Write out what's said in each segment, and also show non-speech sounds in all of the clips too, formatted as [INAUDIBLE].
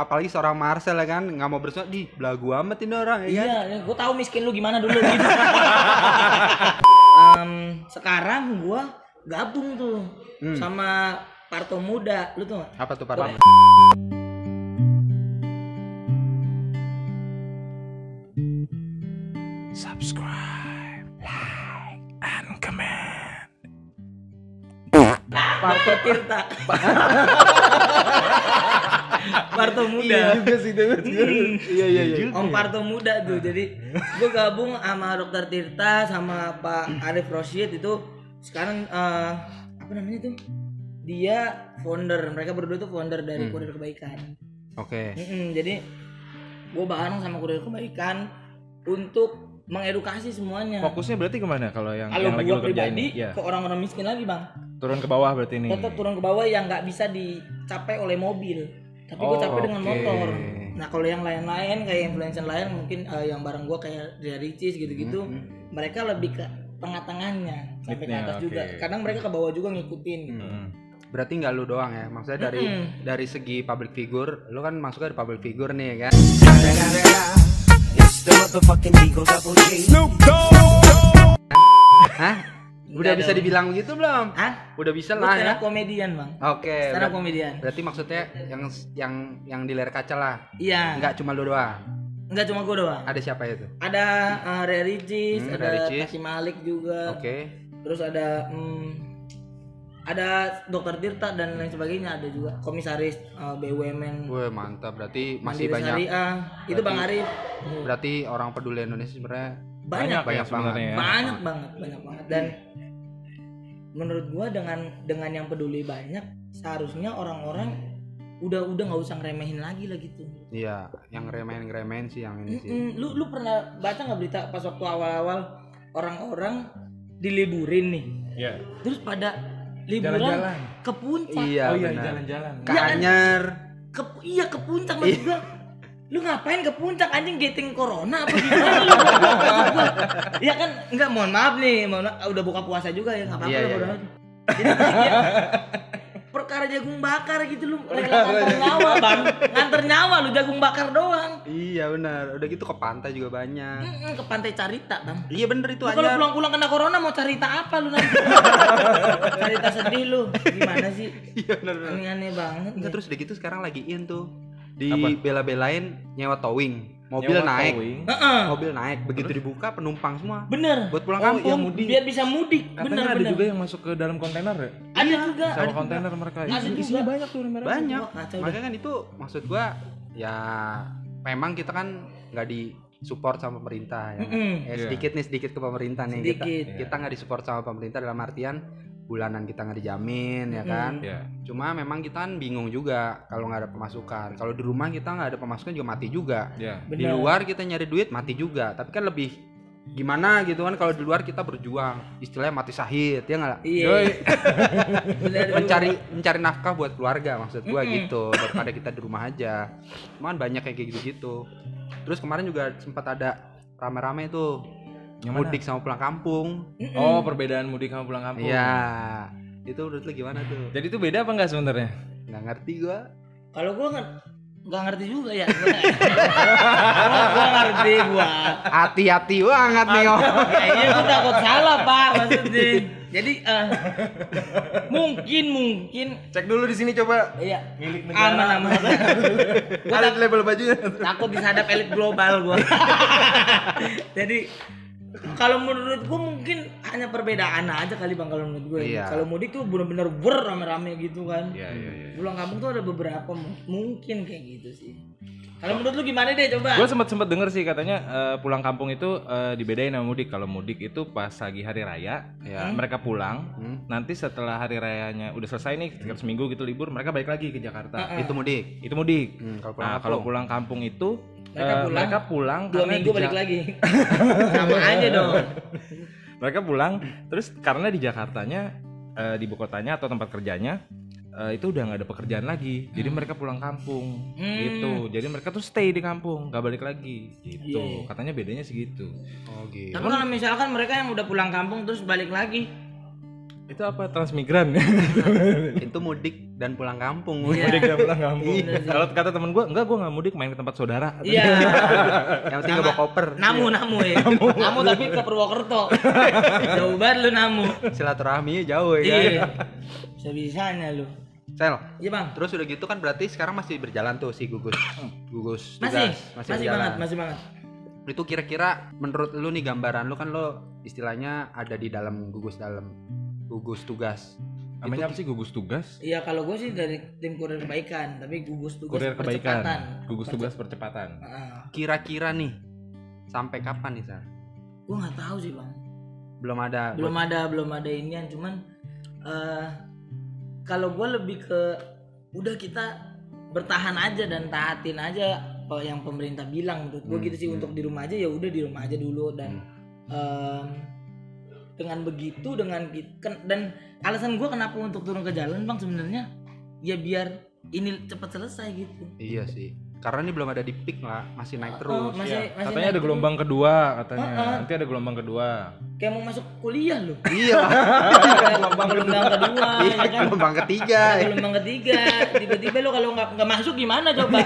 apalagi seorang Marcel ya kan nggak mau bersuara di belagu amat ini orang ya kan? Iya, gue tahu miskin lu gimana dulu gitu. [LAUGHS] Em, sekarang gua gabung tuh Hmm. sama Parto Muda, lu tuh apa tuh Pak Subscribe, like, and comment. Parto Tirta. [LAUGHS] [LAUGHS] Parto Muda. iya juga sih iya iya iya Om Parto Muda tuh. Jadi gue gabung sama Dokter Tirta sama Pak Arif Rosyid itu sekarang eh, apa namanya tuh? Dia founder. Mereka berdua tuh founder dari Hmm. Kurir Kebaikan. oke Mm-mm, jadi gue bareng sama Kurir Kebaikan untuk mengedukasi semuanya. Fokusnya berarti ke mana kalau yang Kalau yang lagi gue lo pribadi Ya, ke orang-orang miskin lagi bang, turun ke bawah berarti ini. tetap turun ke bawah yang nggak bisa dicapai oleh mobil, tapi gue Oh, capai dengan oke. motor. Nah kalau yang lain-lain kayak influencer lain mungkin eh, yang bareng gue kayak Ria Ricis gitu-gitu, Hmm, mereka lebih ke tengah-tengahnya sampai ke atas oke. juga. Kadang mereka ke bawah juga ngikutin. gitu. Hmm. berarti nggak lu doang ya maksudnya dari Mm-mm. dari segi public figure lu kan masuknya di public figure nih ya kan. Hah? Udah bisa dong. dibilang gitu belum? Hah? Udah bisa lah stand ya. komedian bang, Oke. stand up berarti- komedian. Berarti maksudnya yang yang yang di layar kaca lah. Iya. Enggak cuma lu doang. Nggak cuma gue doang. Ada siapa itu? Ada uh, Ria Ricis, Hmm, ada. Taki Malik juga. Oke. Terus ada hmm, ada Dokter Tirta dan lain sebagainya ada juga komisaris uh, BUMN Wah, mantap. Berarti masih Mandiri banyak. Syariah. Itu Bang Arif. Berarti orang peduli Indonesia sebenarnya Banyak banyak ya sebenarnya ya. banyak banget, banyak banget dan menurut gua dengan dengan yang peduli banyak seharusnya orang-orang udah udah nggak usah ngeremehin lagi lah gitu. Iya, yang remehin-remehin sih yang ini sih. Mm-mm. Lu lu pernah baca nggak berita pas waktu awal-awal orang-orang diliburin nih, Iya. terus pada liburan Jalan-jalan. ke puncak. Iya, oh iya, jalan-jalan. Ke Anyer. ke iya ke puncak maksud gua lu ngapain ke puncak anjing? Getting corona apa gimana? Lu [LAUGHS] ya kan? Enggak mohon maaf nih. Mohon maaf, udah buka puasa juga ya apa-apa lah iya, bodo iya. jadi maksudnya, perkara jagung bakar gitu lu nganter nyawa. bang nganter nyawa lu jagung bakar doang. Iya, benar. Udah gitu ke pantai juga banyak. Mm-mm, ke pantai Carita bang. Iya bener itu Lu kalau pulang-pulang kena corona mau cerita apa lu nanti? [LAUGHS] Cerita sedih lu. Gimana sih? Iya bener. aneh-aneh banget. Enggak terus udah gitu sekarang lagi in tuh. Di Apa? bela-belain nyewa towing. Mobil Nyewa naik. towing. Heeh, Mobil naik. Begitu dibuka penumpang semua. bener Buat pulang Oh, kampung. yang mudik. biar bisa mudik Katanya bener ada bener juga yang masuk ke dalam kontainer ya? ada juga Sewa kontainer mereka. Ada. Isinya banyak tuh mereka. banyak dah. makanya kan itu maksud gua ya memang kita kan nggak di support sama pemerintah ya Mm-mm. Eh, Iya. sedikit nih sedikit ke pemerintah nih Sedikit. kita kita nggak disupport sama pemerintah dalam artian bulanan kita nggak dijamin ya kan? Iya. cuma memang kita kan bingung juga kalau nggak ada pemasukan. Kalau di rumah kita nggak ada pemasukan juga mati juga. Iya. di luar kita nyari duit mati juga. Tapi kan lebih gimana gitu kan kalau di luar kita berjuang. Istilahnya mati syahid ya nggak? Iya. [LAUGHS] Mencari mencari nafkah buat keluarga maksud gua Mm-mm. gitu. Daripada kita di rumah aja. Cuman banyak kayak gitu-gitu. Terus kemarin juga sempat ada rame-rame tuh Yang mana? mudik sama pulang kampung. Mm-mm. Oh, perbedaan mudik sama pulang kampung. iya. Itu menurut lu gimana tuh? Jadi itu beda apa enggak sebenarnya? nggak ngerti gua. Kalau gua nggak nggak ngerti juga ya. [LAUGHS] Gua, gua ngerti gua. Hati-hati banget nih om kayaknya gua takut salah pak maksudnya. Jadi eh, mungkin mungkin. Cek dulu di sini coba. iya. Milik aman aman. [LAUGHS] Gua Ada tak- label bajunya. takut disadap elit global gua. [LAUGHS] Jadi kalau menurut gua mungkin hanya perbedaan aja kali bang kalau menurut gue Iya. kalau mudik tuh bener-bener ber rame-rame gitu kan Iya, iya, iya. pulang kampung tuh ada beberapa mu- mungkin kayak gitu sih kalau menurut lu gimana deh coba Gue sempat sempat denger sih katanya eh, pulang kampung itu eh, dibedain sama mudik. Kalau mudik itu pas lagi hari raya, ya mereka pulang. Hmm. Nanti setelah hari rayanya udah selesai nih, sekitar seminggu gitu libur, mereka balik lagi ke Jakarta. itu mudik Itu mudik. Hmm, kalau pulang Nah, kampung. kalau pulang kampung itu Mereka eh, pulang mereka pulang dua minggu balik lagi [LAUGHS] sama aja dong [LAUGHS] mereka pulang terus karena di Jakartanya eh, di ibu kotanya atau tempat kerjanya eh, itu udah nggak ada pekerjaan lagi jadi mereka pulang kampung Hmm. gitu jadi mereka tuh stay di kampung nggak balik lagi gitu Iya. katanya bedanya segitu oh gitu tapi kalau misalkan mereka yang udah pulang kampung terus balik lagi Itu apa transmigran? [LAUGHS] itu mudik dan pulang kampung Iya. mudik dan pulang kampung. Sih. Kalau kata temen gua, enggak gua nggak mudik main ke tempat saudara. Iya. [LAUGHS] yang penting bawa koper Namu, namu ya. Namu tapi ke Purwokerto. [LAUGHS] Jauh banget lu namu. silaturahmi jauh ya kan Iya. Bisa-bisanya lu. Sel Iya, Bang. terus udah gitu kan berarti sekarang masih berjalan tuh si gugus gugus Masih, tugas masih, berjalan. banget, masih banget. itu kira-kira menurut lu nih gambaran lu kan lo istilahnya ada di dalam gugus dalam gugus tugas Namanya apa sih gugus tugas? Iya, kalau gue sih dari tim kurir kebaikan, tapi gugus tugas Kurir kebaikan. percepatan. Gugus tugas percepatan. Kira-kira nih sampai kapan nih sel gue nggak tahu sih bang. belum ada Belum ada, belum ada inian. Cuman eh kalau gue lebih ke udah kita bertahan aja dan taatin aja apa yang pemerintah bilang menurut gue Hmm, gitu sih hmm. untuk di rumah aja ya udah di rumah aja dulu dan em, dengan begitu dengan dan alasan gue kenapa untuk turun ke jalan bang sebenarnya ya biar ini cepat selesai gitu. iya sih karena ini belum ada di peak lah masih naik Oh, terus masih, Iya, masih katanya naik ada terus. gelombang kedua katanya. Heeh. Nanti ada gelombang kedua. kayak mau masuk kuliah loh. [LAUGHS] iya gelombang gelombang kedua iya ya kan. gelombang ketiga Ada gelombang ketiga tiba-tiba lo kalau nggak nggak masuk gimana coba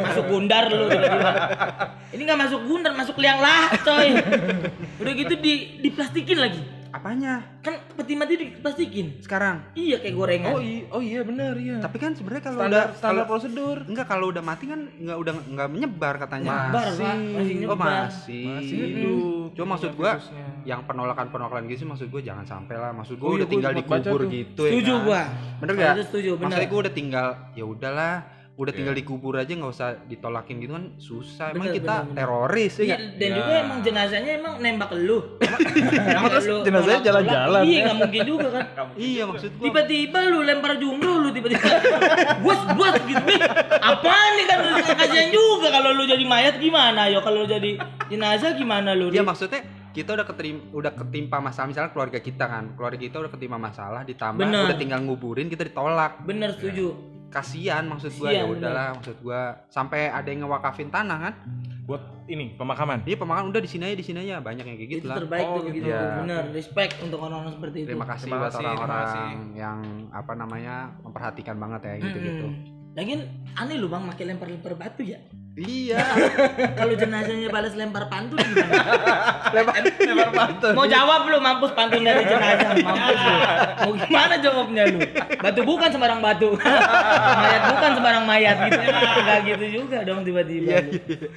masuk gundar lo tiba-tiba ini nggak masuk gundar masuk liang lahat coy udah gitu di diplastikin lagi apanya kan peti mati diplastikin sekarang iya kayak gorengan Oh iya, oh iya benar iya. tapi kan sebenarnya kalau standar udah standar kalau prosedur. enggak kalau udah mati kan enggak udah enggak menyebar katanya Nyebar, Pak. Masih oh nyebar. masih, Masih hidup. cuma maksud Iya, gua virusnya. yang penolakan penolakan gitu sih maksud gua jangan sampai lah maksud gua Oh iya, udah gua tinggal dikubur tuh. gitu setuju ya kan? gua bener Kalau gak itu setuju bener maksudnya gua udah tinggal ya udahlah udah tinggal Iya. dikubur aja nggak usah ditolakin gitu kan susah emang Bener, kita bener, bener. teroris ya Iya, nggak? dan Ya. juga emang jenazahnya emang nembak lu. [LAUGHS] Emang terus jenazahnya jalan-jalan? Iya, nggak mungkin juga kan. iya maksud gua Tiba-tiba lu lempar jumroh lu tiba-tiba. [LAUGHS] Bos, bos gitu. Nih, apaan nih kan kasihan juga kalau lu jadi mayat gimana yo kalau lu jadi jenazah gimana lu? Iya maksudnya kita udah keterim, udah ketimpa masalah misalnya keluarga kita kan keluarga kita udah ketimpa masalah ditambah Bener. udah tinggal nguburin kita ditolak Bener setuju. Kasihan maksud gua ya udahlah maksud gua sampai ada yang ngewakafin tanah kan Buat ini pemakaman. dia pemakan udah di sini aja di sini aja banyak yang kayak gitu itu lah terbaik Oh, tuh gitu. Iya. Bener, respect untuk orang-orang seperti itu. terima kasih Terima buat orang-orang kasih. yang apa namanya memperhatikan banget ya gitu gitu Mm-mm. Lagian aneh lu bang, makai lempar-lempar batu ya. Iya Kalau jenazahnya balas lempar pantun gimana? lempar lempar pantun Mau jawab lu mampus pantun dari jenazah, mampus lu. Mau gimana jawabnya lu? Batu bukan sembarang batu. mayat bukan sembarang mayat gitu. Enggak gitu juga dong tiba-tiba. Iya, lu.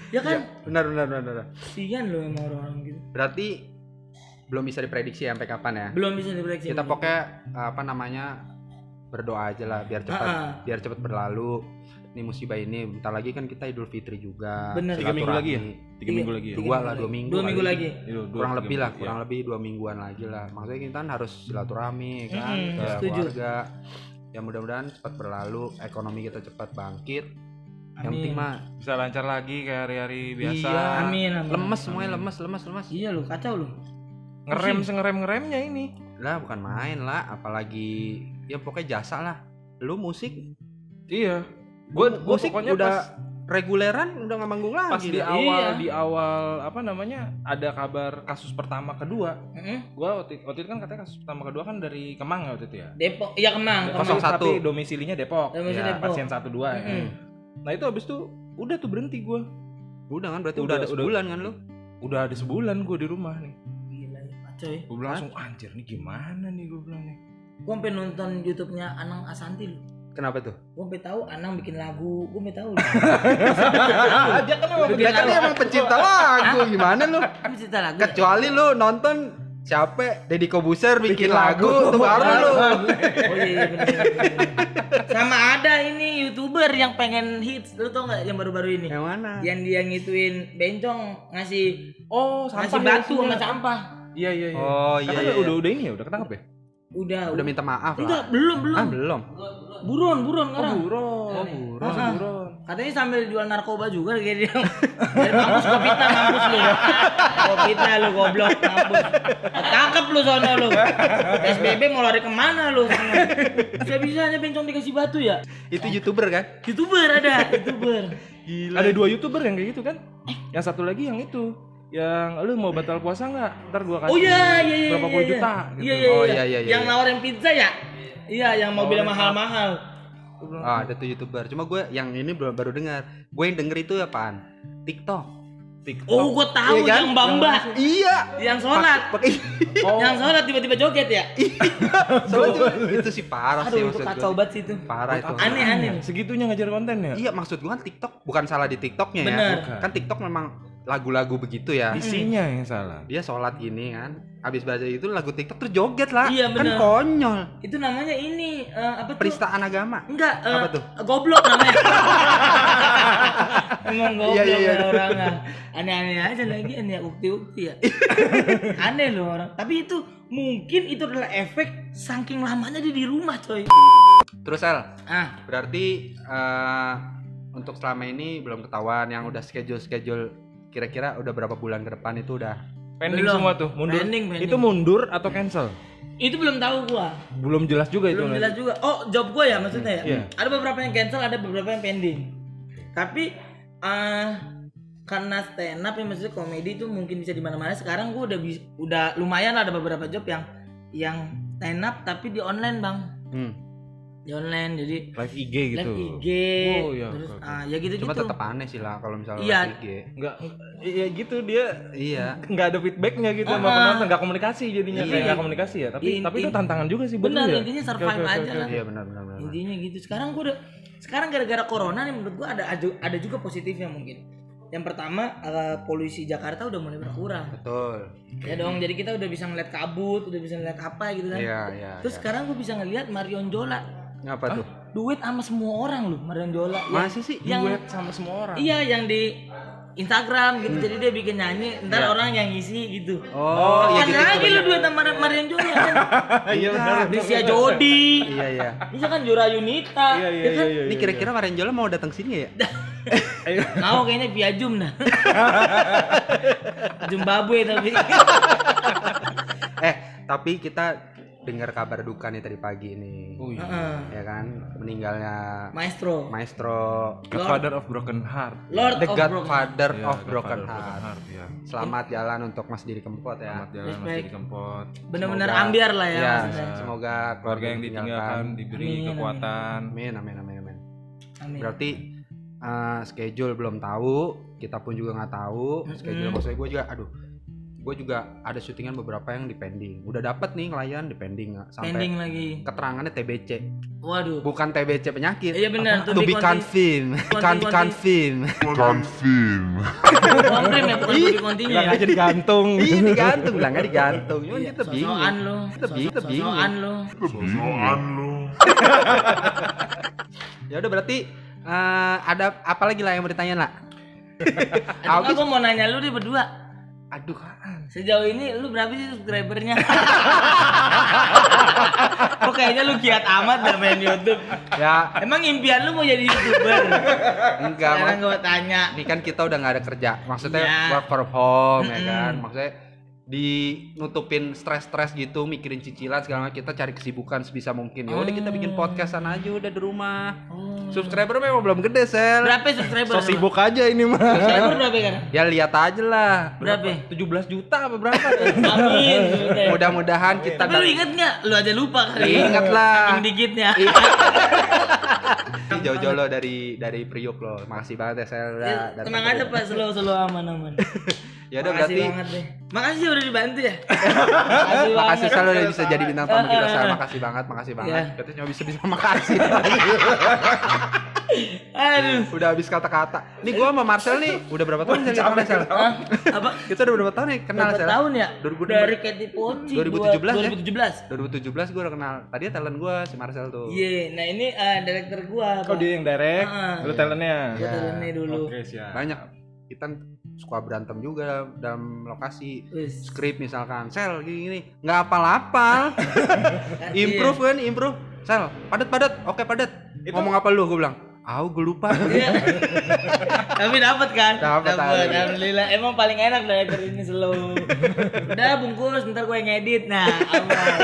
Ya kan? benar benar benar benar. Kasihan lu emang orang-orang gitu. berarti belum bisa diprediksi sampai kapan ya Belum bisa diprediksi. kita pokoknya apa namanya berdoa aja lah biar cepat biar cepat berlalu ini musibah ini bentar lagi kan kita idul fitri juga Bener. Tiga minggu lagi ya? Tiga Iya. minggu lagi ya. dua lah dua minggu Dua minggu lagi. Iya, dua- kurang lebih lah kurang iya. lebih dua mingguan lagi lah maksudnya kita kan harus silaturahmi kan ke setuju. keluarga ya mudah-mudahan cepat berlalu ekonomi kita cepat bangkit yang Amin. penting mah Bisa lancar lagi kayak hari-hari biasa. Iya. Amin, amin. lemes semuanya lemes lemes lemes Iya lu kacau lu. Ngerem sengerem ngeremnya ini. lah bukan main lah apalagi ya pokoknya jasa lah lu musik Iya. Gue gue musik pokoknya udah pas reguleran udah nggak manggung lagi pas di awal Iya. di awal apa namanya ada kabar kasus pertama kedua Mm-mm. gua waktu, waktu itu kan katanya kasus pertama kedua kan dari Kemang ya waktu itu ya Depok, iya Kemang, Kosong Kemang. satu. tapi domisilinya Depok Domisili Ya, Depok. pasien satu dua ya. Mm-mm. nah itu habis itu udah tuh berhenti gua udah kan berarti Udah, udah, ada udah. sebulan kan lu udah ada sebulan gua di rumah nih Gila ya, ya. bilang langsung anjir nih gimana nih gua bilang nih Gue sampai nonton YouTube-nya Anang Asanti lu. Kenapa tuh Gue sampai tahu Anang bikin lagu, gue sampai tahu. [LAUGHS] dia kan emang dia kan emang pencinta lagu gimana lu Kan cerita lagu. ya? kecuali lu nonton siapa Deddy Kobuser bikin, lagu, tuh baru lu Oh iya, iya bener, bener, bener. Sama ada ini youtuber yang pengen hits, lu tau nggak yang baru-baru ini? yang mana Yang dia ngituin bencong ngasih oh ngasih batu sama sampah. iya iya iya oh iya, iya. udah udah ini ya udah ketangkep ya Udah, udah minta maaf Enggak, lah belum, belum. ah belum Buron, buron sekarang. buron Oh, buron Ah. buron Katanya sambil jual narkoba juga kayak dia. Dari mampus gua fitnah mampus lu. Gua fitnah lu goblok mampus. Tangkep lu sono lu. SBB mau lari ke mana lu? Bisa bisanya bencong dikasih batu ya? itu youtuber kan Youtuber ada, youtuber. ada dua youtuber yang kayak gitu kan yang satu lagi yang itu yang lu mau batal puasa nggak ntar gua kasih Oh iya iya iya. berapa iya, puluh iya. juta gitu. Iya iya Oh, iya. iya, iya, iya, Yang iya. nawarin pizza ya? Iya, yang mobilnya Nawarin mahal-mahal. Bilang, Ah, ada tuh youtuber. Cuma gue yang ini baru baru dengar. Gue yang denger itu apaan? TikTok. TikTok Oh, gua tahu Iya kan? yang Bamba. Iya. Yang sholat. Pakai [LAUGHS] oh Yang sholat tiba-tiba joget ya? [LAUGHS] Soalnya itu sih parah sih Aduh, itu maksud kacau gue. banget sih itu. Parah itu. Aneh aneh. segitunya ngejar konten ya Iya maksud gue kan TikTok bukan salah di TikToknya ya. Bener. Kan TikTok memang lagu-lagu begitu ya. isinya yang salah Dia sholat gini kan. Habis baca itu lagu TikTok terus joget lah. Iya, Kan bener. konyol. Itu namanya ini eh, apa tuh? Penistaan agama. Enggak, eh, Apa tuh? Goblok namanya. [LAUGHS] Emang goblok Iya, iya, iya. ya orangnya. Aneh-aneh aja lagi aneh ukti-ukti ya. [LAUGHS] aneh loh orang. Tapi itu mungkin itu adalah efek saking lamanya dia di rumah, coy. Terus El, Ah, berarti eh, untuk selama ini belum ketahuan yang udah schedule-schedule kira-kira udah berapa bulan ke depan itu udah pending Belum. semua tuh mundur Pending, pending. itu mundur atau cancel itu belum tahu gua. belum jelas juga itu Belum jelas juga. Oh, job gua ya maksudnya ya. Iya. Ada beberapa yang cancel, ada beberapa yang pending. Tapi eh karena stand up ya maksudnya komedi itu mungkin bisa di mana-mana. Sekarang gua udah udah lumayan lah ada beberapa job yang yang stand up tapi di online, Bang. hmm. Di online jadi live IG gitu live IG. Oh, iya, terus oke. ah ya gitu-gitu. Cuma tetap aneh sih lah kalau misalnya Iya. live IG. nggak iya gitu dia Iya. nggak ada feedbacknya gitu sama Ah. penonton nggak komunikasi jadinya Iya. kayak nggak komunikasi ya tapi In- tapi itu tantangan juga sih Benar, ya? intinya survive oke, oke, aja oke. lah. Iya benar benar benar. Intinya gitu. Sekarang gua udah sekarang gara-gara corona nih menurut gua ada ada juga positifnya mungkin. Yang pertama eh, polusi Jakarta udah mulai berkurang. Betul. Ya dong, jadi kita udah bisa ngeliat kabut, udah bisa ngeliat apa gitu kan. Iya iya. Terus iya. sekarang gue bisa ngeliat Marion Jola apa tuh? duet sama semua orang loh Marion Jola. Yang- Masih sih? yang duet sama semua orang iya yang di Instagram gitu, jadi dia bikin nyanyi, ntar Iya. orang yang ngisi gitu. Oh, iya Kapan gitu. lagi lu duet sama Mar- Marion Jola kan? [LAUGHS] iya benar Rizia Jodi, Iya iya. bisa kan Jura Yunita, iya iya ya kan? iya Ini kira-kira Marenjola mau datang sini ya? Ayo. [LAUGHS] Mau kayaknya via Zoom nah. [LAUGHS] Zimbabwe tapi. eh, tapi kita dengar kabar duka nih tadi pagi ini. oh iya Heeh. Ya kan, meninggalnya Maestro, Maestro Godfather of Broken Heart Lord The of Broken Godfather Iya, of Broken of Heart. ya. Selamat jalan untuk Mas Diri Kempot ya. Selamat jalan Respect. masih di Kempot bener-bener Semoga- ambiar lah ya. Ya, semoga keluarga yang ditinggalkan diberi Amin, kekuatan Amin, amin, amin, amin. Amin. Berarti eh, schedule belum tahu, kita pun juga nggak tahu. Schedule Mm-mm. maksudnya gue juga, aduh, gue juga ada syutingan beberapa yang di pending. Udah dapat nih klien di pending sampai Pending lagi. keterangannya TBC, Waduh. bukan TBC penyakit. Iya benar, to to be confirmed, can Conti- confirm. Konfirm ya, bukan lebih continue ya. [LAUGHS] bilang aja digantung Iya digantung, bilangnya digantung. Cuman Iya, kita bingung. Sosokan lo. Kita bingung, kita bingung. Sosokan lo. [LAUGHS] Ya udah berarti eh, ada apa lagi lah yang mau ditanyain lah? Aduh, aku mau nanya lu deh berdua. Aduh, kan. Sejauh ini lu berapa sih subscribernya? [LAUGHS] Kok kayaknya lu giat amat dah main YouTube. Ya, Emang impian lu mau jadi YouTuber? enggak. Sekarang gue tanya. ini kan kita udah nggak ada kerja. Maksudnya Iya. work from home ya kan. Maksudnya di nutupin stres-stres gitu, mikirin cicilan segala macam kita cari kesibukan sebisa mungkin. Ya udah kita bikin Oh. podcastan aja udah di rumah. Oh. Subscriber memang belum gede, Sel. Berapa subscriber? so sibuk aja ini mah Subscriber berapa kan? Ya lihat aja lah. Berapa? 17 juta apa berapa [LAUGHS] Amin. Mudah-mudahan kita Tapi lu inget nggak? Lu aja lupa kali. Ingat lah. Dikitnya. [LAUGHS] Ini jauh-jauh lo dari dari Priuk lo. Makasih banget ya Sel udah Ya, tenang aja pak, slow slow aman aman. [LAUGHS] Ya udah Makasih berarti banget deh. Makasih udah dibantu ya. [LAUGHS] Makasih selalu udah bisa jadi bintang tamu kita [LAUGHS] Sel. Makasih banget, makasih banget. Iya. Kita cuma bisa bisa makasih. [LAUGHS] Aduh. udah habis kata-kata. Nih gua sama Marcel nih udah berapa tahun kita kenal? Hah? Apa? Kita udah berapa tahun nih kenal Berapa Sel? tahun ya? 2016. Dari Katy Poci 2017 ya? 2017. 2017 gua udah kenal. Tadi talent gua si Marcel tuh. Iya, nah ini eh, director gua. oh dia yang direct Ah. lu talentnya Gua talentnya dulu. oke siap Banyak kita suka berantem juga dalam lokasi Wis. skrip misalkan sel gini gini nggak apal-apal [LAUGHS] [LAUGHS] improve kan improve sel padat padat oke padat ngomong apa lu gue bilang ah gue lupa [LAUGHS] Iya. Tapi dapat kan? Dapet. Alhamdulillah. Emang paling enak director ini slow. Udah bungkus, ntar gue ngedit. Nah, aman.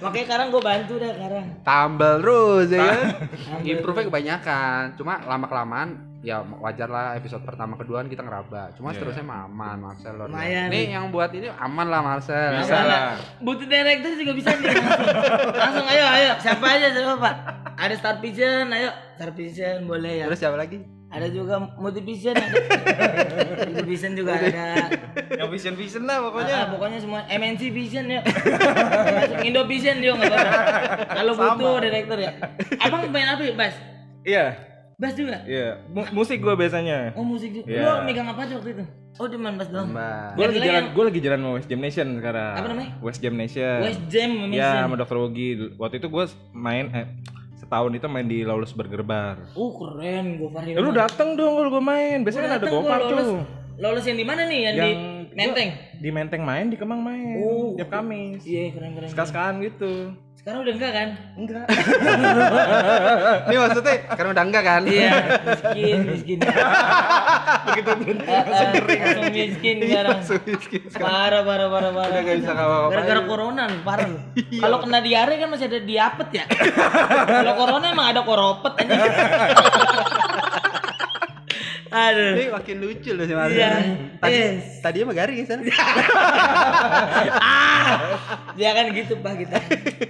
Makanya sekarang gue bantu dah sekarang. tambal terus ya kan Tambal improve nya kebanyakan cuma lama kelamaan ya wajar lah episode pertama kedua kan kita ngeraba. Cuma Iya. seterusnya mah aman Marcel. biasa. Lumayan. Nih yang buat ini aman lah Marcel. Bisa lah. Butuh director juga bisa nih. Langsung, ayo ayo. Siapa aja siapa Pak? Ada Star Vision, ayo. Star Vision boleh ya. Terus siapa lagi? Ada juga Multivision ada. Multivision juga ada. Yang vision vision lah Pokoknya pokoknya semua MNC Vision ya. Masuk Indo Vision dia apa-apa. Kalau butuh director ya. Abang main apa ya, Bas? Iya, Bas juga? iya. Mu- musik gue biasanya. Oh musik juga. Iya. Lu megang apa aja waktu itu? Oh di main Bas doang. Gue lagi jalan, gue lagi jalan sama West Jam Nation sekarang. Apa namanya? West Jam Nation. West Jam Ya, Mission. sama Dr. Wogi. Waktu itu gue main eh setahun itu main di Lawless Burger Bar. Oh keren Gofar Eh, lu dateng dong kalau gue main. Biasanya kan ada gopar tuh. Lolos yang di mana nih? Yang, di Yang Menteng. Di Menteng main, di Kemang main. Oh. Tiap Kamis. Iya keren keren. Sekas-sekan gitu. Sekarang udah enggak kan? Enggak. [LAUGHS] Ini maksudnya karena udah enggak kan? Iya, miskin, miskin. Begitu [LAUGHS] langsung miskin sekarang. Parah, parah, parah, parah. Udah nggak bisa ngapa-ngapain. Gara-gara corona nih, parah lu. [LAUGHS] Kalau kena diare kan masih ada diapet ya. Kalau corona emang ada koropet aja. Aduh. Ini makin lucu loh si Marcel. Iya. Tadi Yes. tadi mah garing ya sana. [LAUGHS] Ya kan gitu Pak kita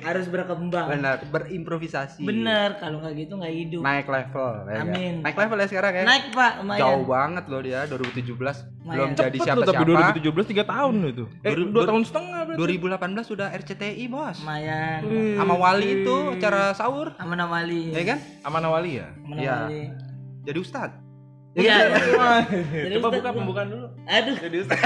harus berkembang. Benar, berimprovisasi. Bener, kalau nggak gitu nggak hidup. Naik level ya. kan? Amin. Naik level ya sekarang ya. Naik Pak, lumayan. Jauh banget loh dia 2017 belum Lumayan. jadi Cepet lu, tapi siapa-siapa. 2017 3 tahun lu itu. Eh, Dua- 2 dua- tahun setengah berarti. 2018 sudah RCTI, Bos. Lumayan. Sama Wali itu acara sahur, Aman Wali. ya kan? Aman Awali ya? Aman Iya. Wali. Jadi ustad. Iya. Jadi Coba Ustaz buka pembukaan dulu. Aduh, Jadi Ustaz.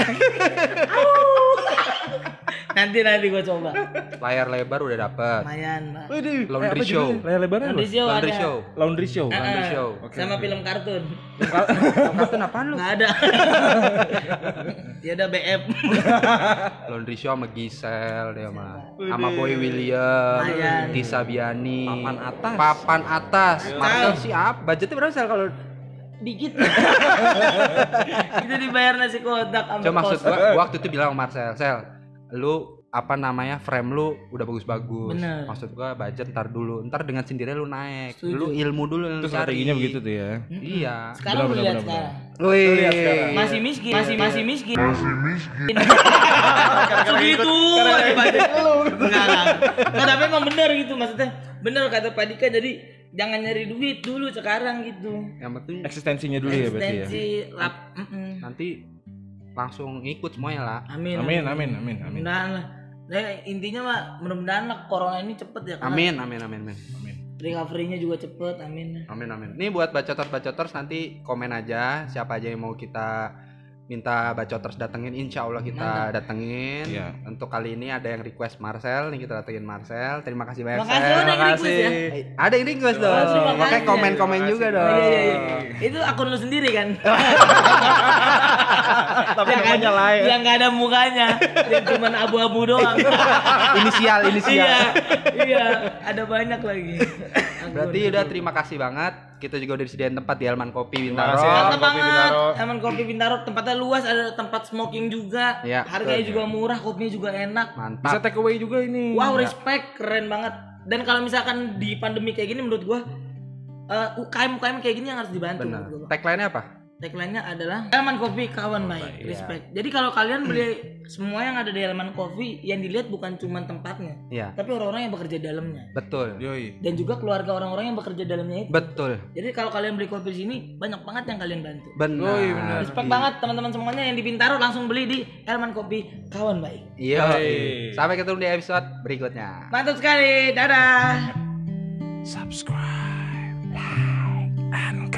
nanti nanti gua coba. Layar lebar udah dapet. Lumayan, Pak. Waduh, Laundry eh, apa show. Layar lebarnya Laundry show Laundry ada. show. Laundry show. Laundry Ah, show. Oke, sama oke. film kartun. Kartun apaan lu? Nggak ada. ya ada BF. Laundry show sama Gisel dia mah. Sama Boy William, Lumayan. Tisa Biani. Papan atas. Papan atas. Tahu. siap. Budgetnya berapa sel kalau Dikit. [LAUGHS] Kita dibayar nasi kotak sama Cuma maksud gua, gua waktu itu bilang sama Marcel, Sel, lu apa namanya frame lu udah bagus-bagus. Bener. Maksud gua budget ntar dulu, ntar dengan sendirinya lu naik. Setuju. Lu ilmu dulu yang Itu lu cari. strateginya begitu tuh ya. Iya. Sekarang lu Benar, lihat benar, sekarang. Wih. Masih miskin, masih masih miskin. Masih miskin. [LAUGHS] Segitu aja budget lu. Enggak, enggak. Nggak, tapi emang bener gitu maksudnya. Bener kata Pak Dika jadi jangan nyari duit dulu sekarang gitu. Yang penting Eksistensinya dulu ya berarti ya. Eksistensi lap. nanti langsung ikut semuanya lah. Amin. Amin, amin, amin, amin. Mudah-mudahan lah. Nah, intinya mah mudah-mudahan lah corona ini cepet ya. Amin, amin, amin, amin. Amin. Recovery-nya juga cepet, amin. Amin, amin. Ini buat bacoters-bacoters nanti komen aja siapa aja yang mau kita minta bacoters datengin insya Allah kita datengin Iya. untuk kali ini ada yang request Marcel nih kita datengin Marcel terima kasih banyak Makasih Sel. request Makasih. ya. Ada yang request dong Oh, terima makanya kasih. komen-komen Terima juga kasih. dong Iya, iya, iya. Itu akun lu sendiri kan? [LAUGHS] Tapi yang namanya ada- lain. Yang gak ada mukanya, yang cuman abu-abu doang. [LAUGHS] inisial inisial iya, iya, ada banyak lagi. Berarti udah terima kasih banget kita juga udah disediain tempat di Alman Kopi Terima Bintaro kasih. Mantap Kopi banget. Bintaro. Taman Kopi Bintaro tempatnya luas, ada tempat smoking juga. Iya, Harganya betul. juga murah, kopinya juga enak. Bisa mantap take away juga ini. Wow, respect, keren banget. Dan kalau misalkan di pandemi kayak gini menurut gua eh, UKM UKM kayak gini yang harus dibantu benar tagline-nya apa Tagline-nya adalah Elman Coffee kawan baik, respect. Jadi kalau kalian beli semua yang ada di Elman Coffee yang dilihat bukan cuma tempatnya, Iya tapi orang-orang yang bekerja di dalamnya betul Yoi. dan juga keluarga orang-orang yang bekerja di dalamnya itu. betul Jadi kalau kalian beli kopi di sini banyak banget yang kalian bantu. benar Yoi, benar. Respect banget teman-teman semuanya yang di Bintaro langsung beli di Elman Coffee kawan baik. Iya. Yoi. Sampai ketemu di episode berikutnya. Mantap sekali, dadah. Subscribe, like, and